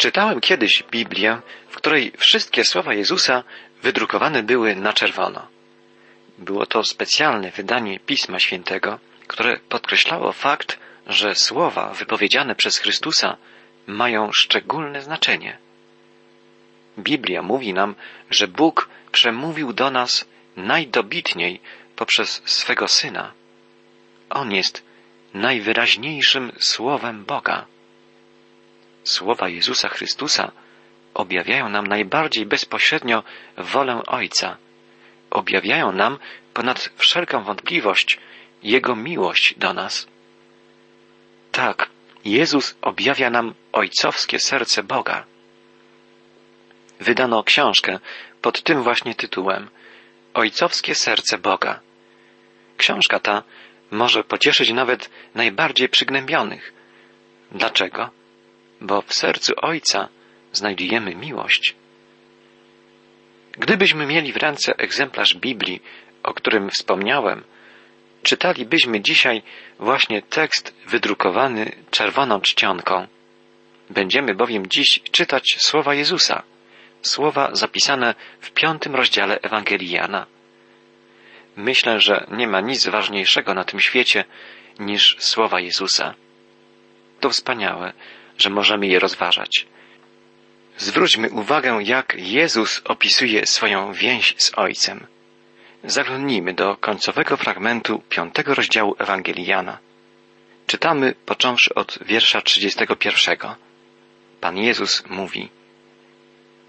Czytałem kiedyś Biblię, w której wszystkie słowa Jezusa wydrukowane były na czerwono. Było to specjalne wydanie Pisma Świętego, które podkreślało fakt, że słowa wypowiedziane przez Chrystusa mają szczególne znaczenie. Biblia mówi nam, że Bóg przemówił do nas najdobitniej poprzez swego Syna. On jest najwyraźniejszym słowem Boga. Słowa Jezusa Chrystusa objawiają nam najbardziej bezpośrednio wolę Ojca. Objawiają nam ponad wszelką wątpliwość Jego miłość do nas. Tak, Jezus objawia nam ojcowskie serce Boga. Wydano książkę pod tym właśnie tytułem Ojcowskie serce Boga. Książka ta może pocieszyć nawet najbardziej przygnębionych. Dlaczego? Bo w sercu Ojca znajdujemy miłość. Gdybyśmy mieli w ręce egzemplarz Biblii, o którym wspomniałem, czytalibyśmy dzisiaj właśnie tekst wydrukowany czerwoną czcionką. Będziemy bowiem dziś czytać słowa Jezusa, słowa zapisane w piątym rozdziale Ewangelii Jana. Myślę, że nie ma nic ważniejszego na tym świecie niż słowa Jezusa. To wspaniałe, że możemy je rozważać. Zwróćmy uwagę, jak Jezus opisuje swoją więź z Ojcem. Zaglądnijmy do końcowego fragmentu piątego rozdziału Ewangelii Jana. Czytamy począwszy od wiersza 31. Pan Jezus mówi: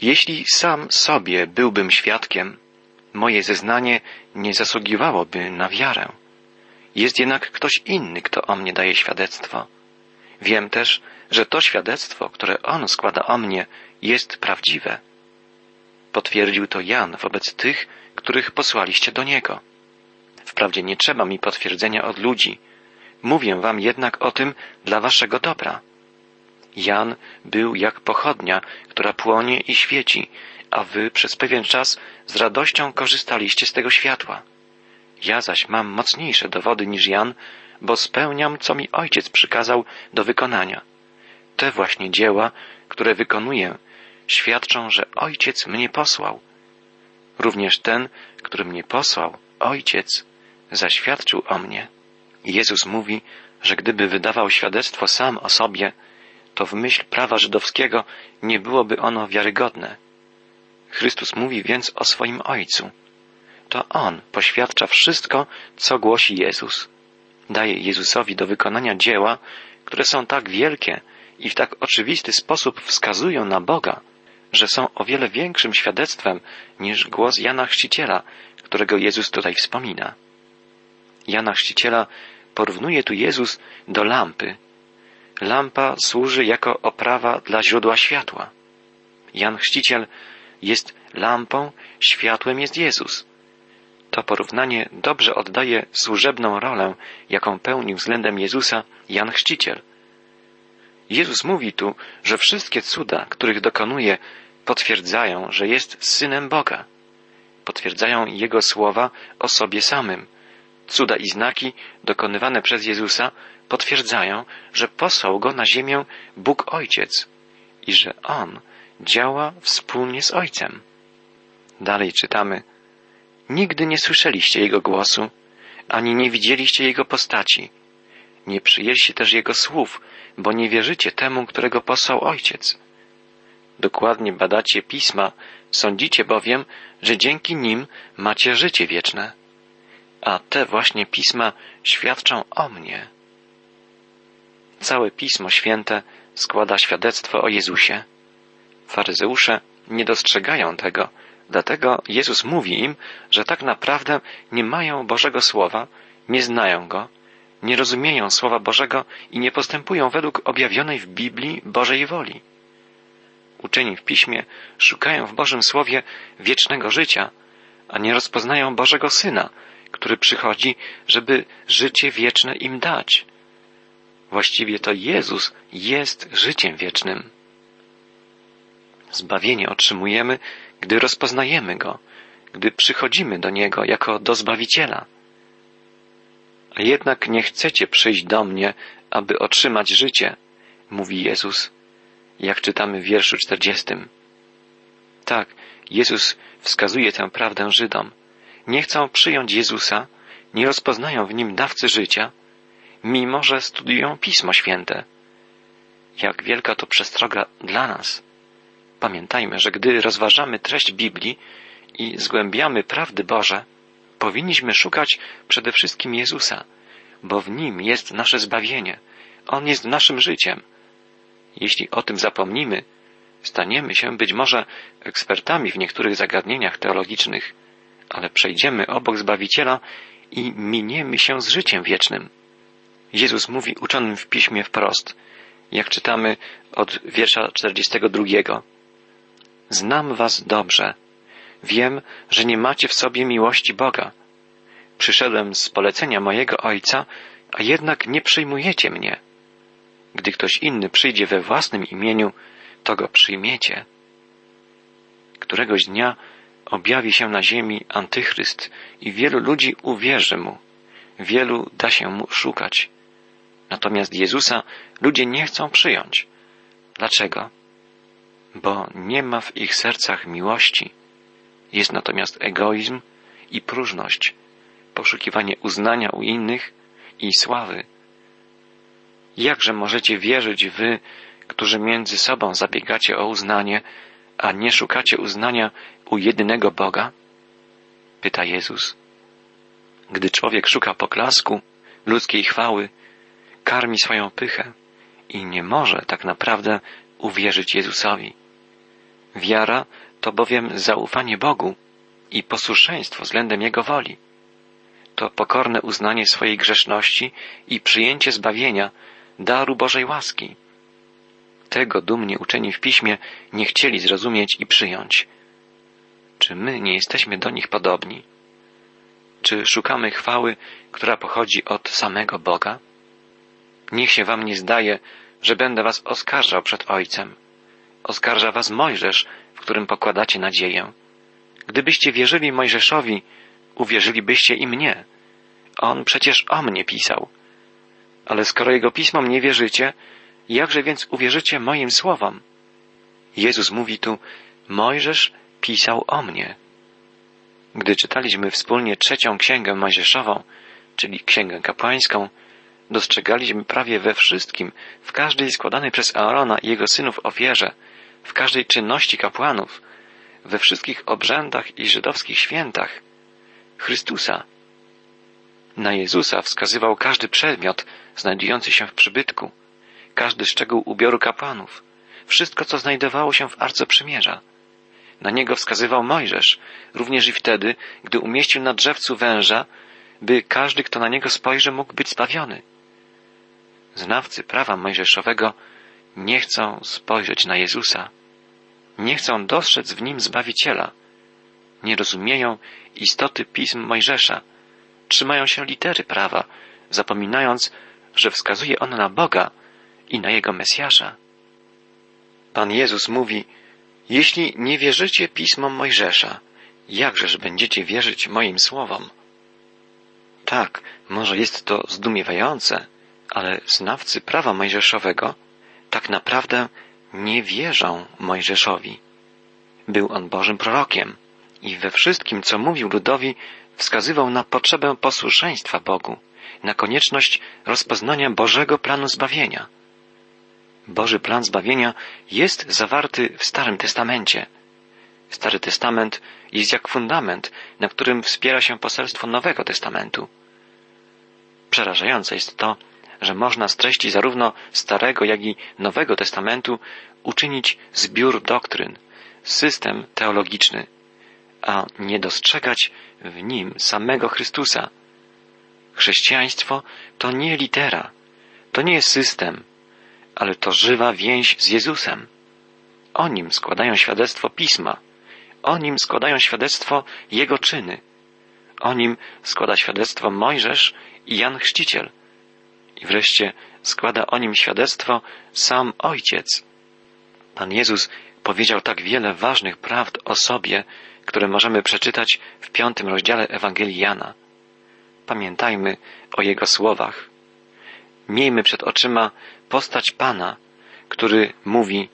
Jeśli sam sobie byłbym świadkiem, moje zeznanie nie zasługiwałoby na wiarę. Jest jednak ktoś inny, kto o mnie daje świadectwo. Wiem też, że to świadectwo, które on składa o mnie, jest prawdziwe. Potwierdził to Jan wobec tych, których posłaliście do niego. Wprawdzie nie trzeba mi potwierdzenia od ludzi, mówię wam jednak o tym dla waszego dobra. Jan był jak pochodnia, która płonie i świeci, a wy przez pewien czas z radością korzystaliście z tego światła. Ja zaś mam mocniejsze dowody niż Jan, bo spełniam, co mi ojciec przykazał do wykonania. Te właśnie dzieła, które wykonuję, świadczą, że ojciec mnie posłał. Również ten, który mnie posłał, ojciec, zaświadczył o mnie. Jezus mówi, że gdyby wydawał świadectwo sam o sobie, to w myśl prawa żydowskiego nie byłoby ono wiarygodne. Chrystus mówi więc o swoim Ojcu. To On poświadcza wszystko, co głosi Jezus. Daje Jezusowi do wykonania dzieła, które są tak wielkie i w tak oczywisty sposób wskazują na Boga, że są o wiele większym świadectwem niż głos Jana Chrzciciela, którego Jezus tutaj wspomina. Jana Chrzciciela porównuje tu Jezus do lampy. Lampa służy jako oprawa dla źródła światła. Jan Chrzciciel jest lampą, światłem jest Jezus. To porównanie dobrze oddaje służebną rolę, jaką pełnił względem Jezusa Jan Chrzciciel. Jezus mówi tu, że wszystkie cuda, których dokonuje, potwierdzają, że jest synem Boga. Potwierdzają Jego słowa o sobie samym. Cuda i znaki dokonywane przez Jezusa potwierdzają, że posłał go na ziemię Bóg Ojciec i że On działa wspólnie z Ojcem. Dalej czytamy: Nigdy nie słyszeliście Jego głosu, ani nie widzieliście Jego postaci. Nie przyjęliście też Jego słów, bo nie wierzycie temu, którego posłał Ojciec. Dokładnie badacie pisma, sądzicie bowiem, że dzięki nim macie życie wieczne. A te właśnie pisma świadczą o mnie. Całe Pismo Święte składa świadectwo o Jezusie. Faryzeusze nie dostrzegają tego, dlatego Jezus mówi im, że tak naprawdę nie mają Bożego Słowa, nie znają Go, nie rozumieją Słowa Bożego i nie postępują według objawionej w Biblii Bożej woli. Uczeni w Piśmie szukają w Bożym Słowie wiecznego życia, a nie rozpoznają Bożego Syna, który przychodzi, żeby życie wieczne im dać. Właściwie to Jezus jest życiem wiecznym. Zbawienie otrzymujemy, gdy rozpoznajemy Go, gdy przychodzimy do Niego jako do Zbawiciela. A jednak nie chcecie przyjść do mnie, aby otrzymać życie, mówi Jezus. jak czytamy w wierszu czterdziestym. Tak, Jezus wskazuje tę prawdę Żydom. Nie chcą przyjąć Jezusa, nie rozpoznają w nim dawcy życia, mimo że studiują Pismo Święte. Jak wielka to przestroga dla nas. Pamiętajmy, że gdy rozważamy treść Biblii i zgłębiamy prawdy Boże, powinniśmy szukać przede wszystkim Jezusa, bo w Nim jest nasze zbawienie. On jest naszym życiem. Jeśli o tym zapomnimy, staniemy się być może ekspertami w niektórych zagadnieniach teologicznych, ale przejdziemy obok Zbawiciela i miniemy się z życiem wiecznym. Jezus mówi uczonym w piśmie wprost, jak czytamy od wiersza 42. Znam was dobrze. Wiem, że nie macie w sobie miłości Boga. Przyszedłem z polecenia mojego Ojca, a jednak nie przyjmujecie mnie. Gdy ktoś inny przyjdzie we własnym imieniu, to go przyjmiecie. Któregoś dnia objawi się na ziemi antychryst i wielu ludzi uwierzy mu. Wielu da się mu szukać. Natomiast Jezusa ludzie nie chcą przyjąć. Dlaczego? Bo nie ma w ich sercach miłości. Jest natomiast egoizm i próżność, poszukiwanie uznania u innych i sławy. Jakże możecie wierzyć wy, którzy między sobą zabiegacie o uznanie, a nie szukacie uznania u jedynego Boga? Pyta Jezus. Gdy człowiek szuka poklasku, ludzkiej chwały, karmi swoją pychę i nie może tak naprawdę uwierzyć Jezusowi. Wiara to bowiem zaufanie Bogu i posłuszeństwo względem Jego woli. To pokorne uznanie swojej grzeszności i przyjęcie zbawienia, daru Bożej łaski. Tego dumnie uczeni w piśmie nie chcieli zrozumieć i przyjąć. Czy my nie jesteśmy do nich podobni? Czy szukamy chwały, która pochodzi od samego Boga? Niech się wam nie zdaje, że będę was oskarżał przed Ojcem. Oskarża was Mojżesz, w którym pokładacie nadzieję. Gdybyście wierzyli Mojżeszowi, uwierzylibyście i mnie. On przecież o mnie pisał. Ale skoro jego pismom nie wierzycie, jakże więc uwierzycie moim słowom? Jezus mówi tu, Mojżesz pisał o mnie. Gdy czytaliśmy wspólnie trzecią księgę Mojżeszową, czyli księgę kapłańską, dostrzegaliśmy prawie we wszystkim, w każdej składanej przez Aarona i jego synów ofierze, w każdej czynności kapłanów, we wszystkich obrzędach i żydowskich świętach, Chrystusa. Na Jezusa wskazywał każdy przedmiot znajdujący się w przybytku, każdy szczegół ubioru kapłanów, wszystko, co znajdowało się w Arce Przymierza. Na niego wskazywał Mojżesz, również i wtedy, gdy umieścił na drzewcu węża, by każdy, kto na niego spojrzy, mógł być zbawiony. Znawcy prawa mojżeszowego nie chcą spojrzeć na Jezusa, nie chcą dostrzec w nim Zbawiciela, nie rozumieją istoty pism Mojżesza, trzymają się litery prawa, zapominając, że wskazuje on na Boga i na Jego Mesjasza. Pan Jezus mówi, jeśli nie wierzycie pismom Mojżesza, jakżeż będziecie wierzyć moim słowom? Tak, może jest to zdumiewające, ale znawcy prawa mojżeszowego tak naprawdę nie wierzą Mojżeszowi. Był on Bożym prorokiem i we wszystkim, co mówił ludowi, wskazywał na potrzebę posłuszeństwa Bogu, na konieczność rozpoznania Bożego planu zbawienia. Boży plan zbawienia jest zawarty w Starym Testamencie. Stary Testament jest jak fundament, na którym wspiera się poselstwo Nowego Testamentu. Przerażające jest to, że można z treści zarówno Starego, jak i Nowego Testamentu uczynić zbiór doktryn, system teologiczny, a nie dostrzegać w nim samego Chrystusa. Chrześcijaństwo to nie litera, to nie jest system, ale to żywa więź z Jezusem. O nim składają świadectwo pisma, o nim składają świadectwo Jego czyny, o nim składa świadectwo Mojżesz i Jan Chrzciciel i wreszcie składa o nim świadectwo sam Ojciec. Pan Jezus powiedział tak wiele ważnych prawd o sobie, które możemy przeczytać w piątym rozdziale Ewangelii Jana. Pamiętajmy o Jego słowach. Miejmy przed oczyma postać Pana, który mówi,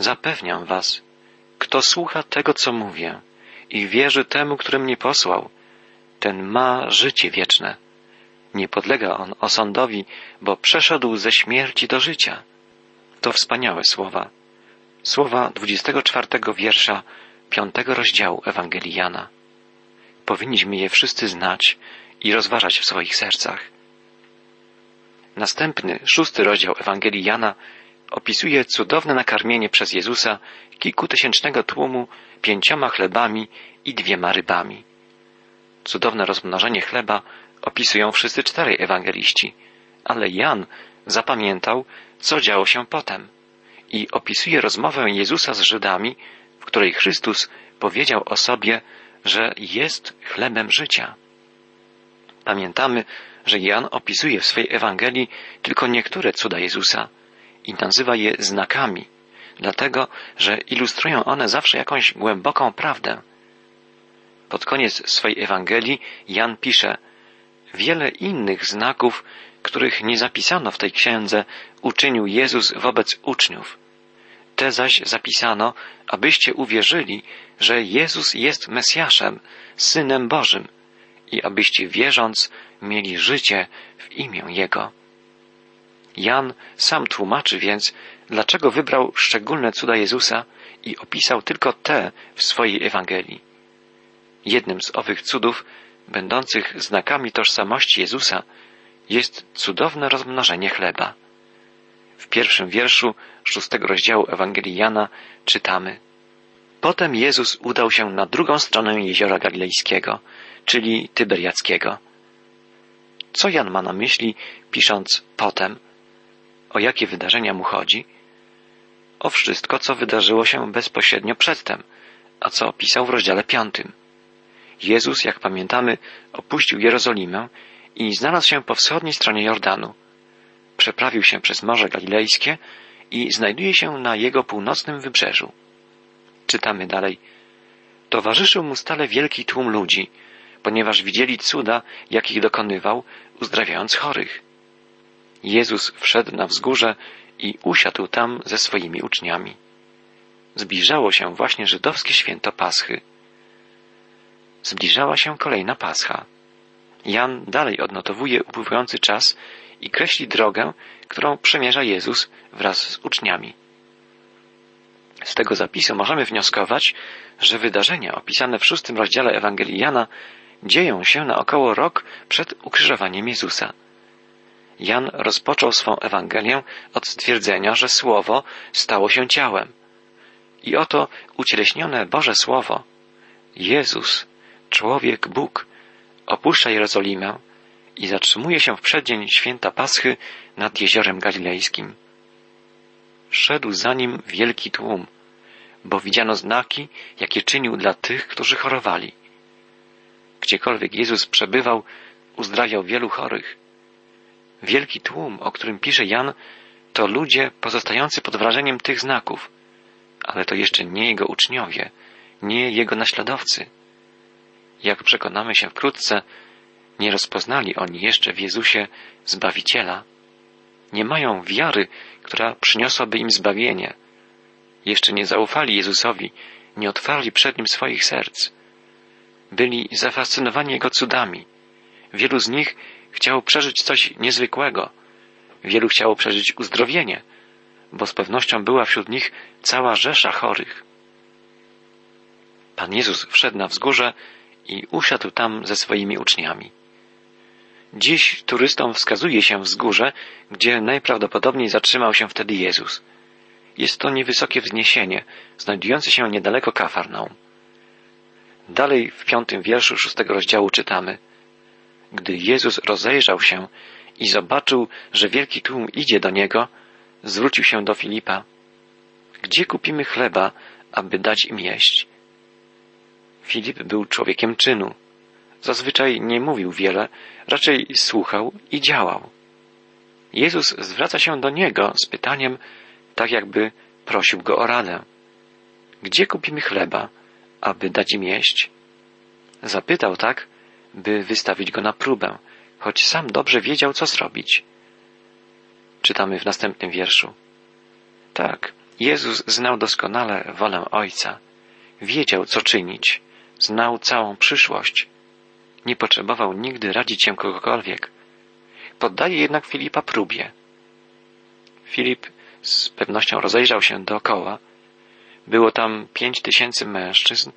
Zapewniam was, kto słucha tego, co mówię i wierzy temu, który mnie posłał, ten ma życie wieczne. Nie podlega on osądowi, bo przeszedł ze śmierci do życia. To wspaniałe słowa. Słowa 24 wiersza 5 rozdziału Ewangelii Jana. Powinniśmy je wszyscy znać i rozważać w swoich sercach. Następny, szósty rozdział Ewangelii Jana opisuje cudowne nakarmienie przez Jezusa kilkutysięcznego tłumu pięcioma chlebami i dwiema rybami. Cudowne rozmnożenie chleba opisują wszyscy czterej ewangeliści, ale Jan zapamiętał, co działo się potem i opisuje rozmowę Jezusa z Żydami, w której Chrystus powiedział o sobie, że jest chlebem życia. Pamiętamy, że Jan opisuje w swej Ewangelii tylko niektóre cuda Jezusa i nazywa je znakami, dlatego że ilustrują one zawsze jakąś głęboką prawdę. Pod koniec swej Ewangelii Jan pisze Wiele innych znaków, których nie zapisano w tej księdze, uczynił Jezus wobec uczniów. Te zaś zapisano, abyście uwierzyli, że Jezus jest Mesjaszem, Synem Bożym i abyście wierząc mieli życie w imię Jego. Jan sam tłumaczy więc, dlaczego wybrał szczególne cuda Jezusa i opisał tylko te w swojej Ewangelii. Jednym z owych cudów, będących znakami tożsamości Jezusa, jest cudowne rozmnożenie chleba. W pierwszym wierszu szóstego rozdziału Ewangelii Jana czytamy Potem Jezus udał się na drugą stronę jeziora galilejskiego, czyli Tyberiackiego. Co Jan ma na myśli, pisząc potem? O jakie wydarzenia mu chodzi? O wszystko, co wydarzyło się bezpośrednio przedtem, a co opisał w rozdziale piątym. Jezus, jak pamiętamy, opuścił Jerozolimę i znalazł się po wschodniej stronie Jordanu. Przeprawił się przez Morze Galilejskie i znajduje się na jego północnym wybrzeżu. Czytamy dalej. Towarzyszył mu stale wielki tłum ludzi, ponieważ widzieli cuda, jakich dokonywał, uzdrawiając chorych. Jezus wszedł na wzgórze i usiadł tam ze swoimi uczniami. Zbliżało się właśnie żydowskie święto Paschy. Zbliżała się kolejna Pascha. Jan dalej odnotowuje upływający czas i kreśli drogę, którą przemierza Jezus wraz z uczniami. Z tego zapisu możemy wnioskować, że wydarzenia opisane w szóstym rozdziale Ewangelii Jana dzieją się na około rok przed ukrzyżowaniem Jezusa. Jan rozpoczął swą Ewangelię od stwierdzenia, że Słowo stało się ciałem. I oto ucieleśnione Boże Słowo, Jezus, człowiek Bóg, opuszcza Jerozolimę i zatrzymuje się w przeddzień święta Paschy nad jeziorem galilejskim. Szedł za nim wielki tłum, bo widziano znaki, jakie czynił dla tych, którzy chorowali. Gdziekolwiek Jezus przebywał, uzdrawiał wielu chorych. Wielki tłum, o którym pisze Jan, to ludzie pozostający pod wrażeniem tych znaków, ale to jeszcze nie jego uczniowie, nie jego naśladowcy. Jak przekonamy się wkrótce, nie rozpoznali oni jeszcze w Jezusie Zbawiciela. Nie mają wiary, która przyniosłaby im zbawienie. Jeszcze nie zaufali Jezusowi, nie otwarli przed Nim swoich serc. Byli zafascynowani Jego cudami. Wielu z nich chciało przeżyć coś niezwykłego. Wielu chciało przeżyć uzdrowienie, bo z pewnością była wśród nich cała rzesza chorych. Pan Jezus wszedł na wzgórze i usiadł tam ze swoimi uczniami. Dziś turystom wskazuje się wzgórze, gdzie najprawdopodobniej zatrzymał się wtedy Jezus. Jest to niewysokie wzniesienie, znajdujące się niedaleko Kafarnaum. Dalej w piątym wierszu szóstego rozdziału czytamy Gdy Jezus rozejrzał się i zobaczył, że wielki tłum idzie do Niego, zwrócił się do Filipa Gdzie kupimy chleba, aby dać im jeść? Filip był człowiekiem czynu. Zazwyczaj nie mówił wiele, raczej słuchał i działał. Jezus zwraca się do niego z pytaniem, tak jakby prosił go o radę. Gdzie kupimy chleba, aby dać im jeść? Zapytał tak, by wystawić go na próbę, choć sam dobrze wiedział, co zrobić. Czytamy w następnym wierszu. Tak, Jezus znał doskonale wolę Ojca. Wiedział, co czynić. Znał całą przyszłość. Nie potrzebował nigdy radzić się kogokolwiek. Poddaje jednak Filipa próbie. Filip z pewnością rozejrzał się dookoła. Było tam pięć tysięcy mężczyzn,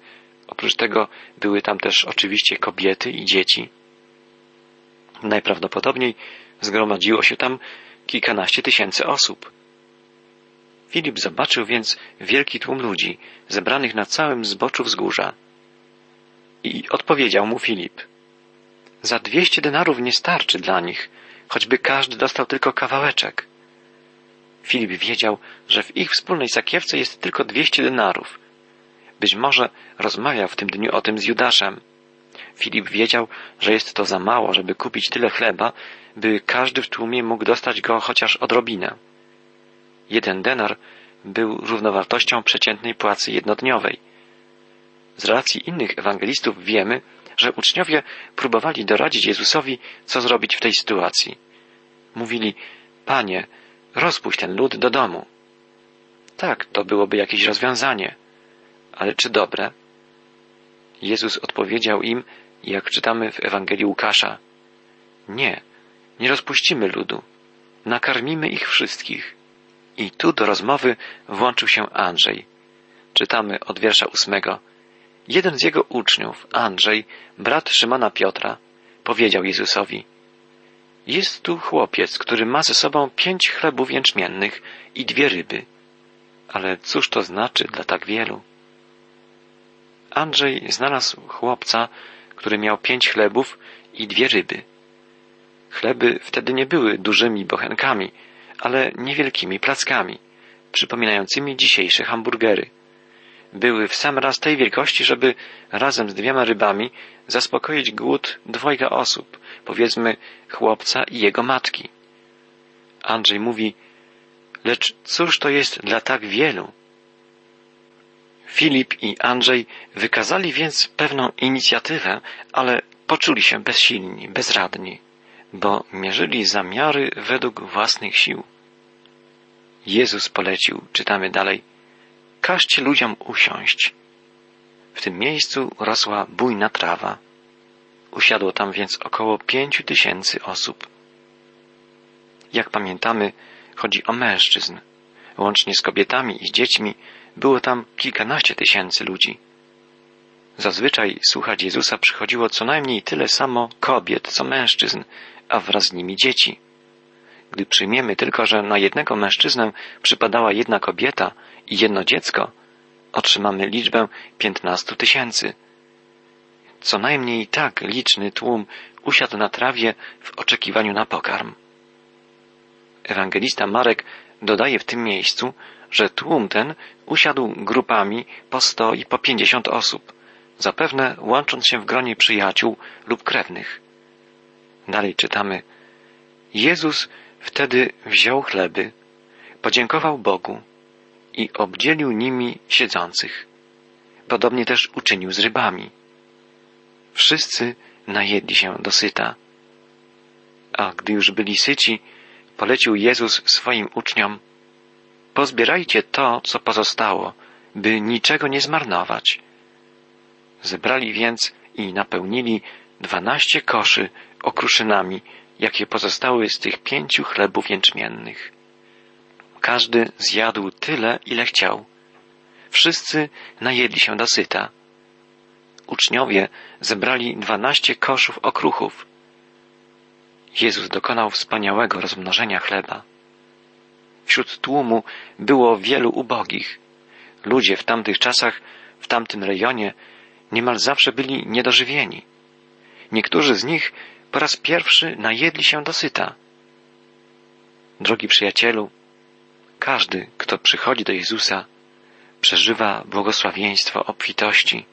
oprócz tego były tam też oczywiście kobiety i dzieci. Najprawdopodobniej zgromadziło się tam kilkanaście tysięcy osób. Filip zobaczył więc wielki tłum ludzi, zebranych na całym zboczu wzgórza. I odpowiedział mu Filip. Za dwieście denarów nie starczy dla nich, choćby każdy dostał tylko kawałeczek. Filip wiedział, że w ich wspólnej sakiewce jest tylko dwieście denarów. Być może rozmawiał w tym dniu o tym z Judaszem. Filip wiedział, że jest to za mało, żeby kupić tyle chleba, by każdy w tłumie mógł dostać go chociaż odrobinę. Jeden denar był równowartością przeciętnej płacy jednodniowej. Z relacji innych ewangelistów wiemy, że uczniowie próbowali doradzić Jezusowi, co zrobić w tej sytuacji. Mówili, Panie, rozpuść ten lud do domu. Tak, to byłoby jakieś rozwiązanie. Ale czy dobre? Jezus odpowiedział im, jak czytamy w Ewangelii Łukasza, nie, nie rozpuścimy ludu, nakarmimy ich wszystkich. I tu do rozmowy włączył się Andrzej. Czytamy od wiersza ósmego. Jeden z jego uczniów, Andrzej, brat Szymona Piotra, powiedział Jezusowi, jest tu chłopiec, który ma ze sobą pięć chlebów jęczmiennych i dwie ryby. Ale cóż to znaczy dla tak wielu? Andrzej znalazł chłopca, który miał pięć chlebów i dwie ryby. Chleby wtedy nie były dużymi bochenkami, ale niewielkimi plackami, przypominającymi dzisiejsze hamburgery. Były w sam raz tej wielkości, żeby razem z dwiema rybami zaspokoić głód dwojga osób, powiedzmy chłopca i jego matki. Andrzej mówi, lecz cóż to jest dla tak wielu? Filip i Andrzej wykazali więc pewną inicjatywę, ale poczuli się bezsilni, bezradni, bo mierzyli zamiary według własnych sił. Jezus polecił, czytamy dalej, każcie ludziom usiąść. W tym miejscu rosła bujna trawa. Usiadło tam więc około pięciu tysięcy osób. Jak pamiętamy, chodzi o mężczyzn. Łącznie z kobietami i dziećmi było tam kilkanaście tysięcy ludzi. Zazwyczaj słuchać Jezusa przychodziło co najmniej tyle samo kobiet, co mężczyzn, a wraz z nimi dzieci. Gdy przyjmiemy tylko, że na jednego mężczyznę przypadała jedna kobieta i jedno dziecko, otrzymamy liczbę piętnastu tysięcy. Co najmniej tak liczny tłum usiadł na trawie w oczekiwaniu na pokarm. Ewangelista Marek dodaje w tym miejscu, że tłum ten usiadł grupami po sto i po pięćdziesiąt osób, zapewne łącząc się w gronie przyjaciół lub krewnych. Dalej czytamy. Jezus wtedy wziął chleby, podziękował Bogu i obdzielił nimi siedzących. Podobnie też uczynił z rybami. Wszyscy najedli się dosyta. A gdy już byli syci, polecił Jezus swoim uczniom, pozbierajcie to, co pozostało, by niczego nie zmarnować. Zebrali więc i napełnili dwanaście koszy okruszynami, jakie pozostały z tych pięciu chlebów jęczmiennych. Każdy zjadł tyle, ile chciał. Wszyscy najedli się dosyta. Uczniowie zebrali dwanaście koszów okruchów. Jezus dokonał wspaniałego rozmnożenia chleba. Wśród tłumu było wielu ubogich. Ludzie w tamtych czasach, w tamtym rejonie, niemal zawsze byli niedożywieni. Niektórzy z nich po raz pierwszy najedli się dosyta. Drogi przyjacielu, każdy, kto przychodzi do Jezusa, przeżywa błogosławieństwo obfitości.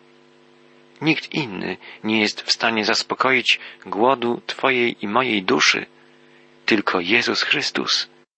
Nikt inny nie jest w stanie zaspokoić głodu Twojej i mojej duszy, tylko Jezus Chrystus.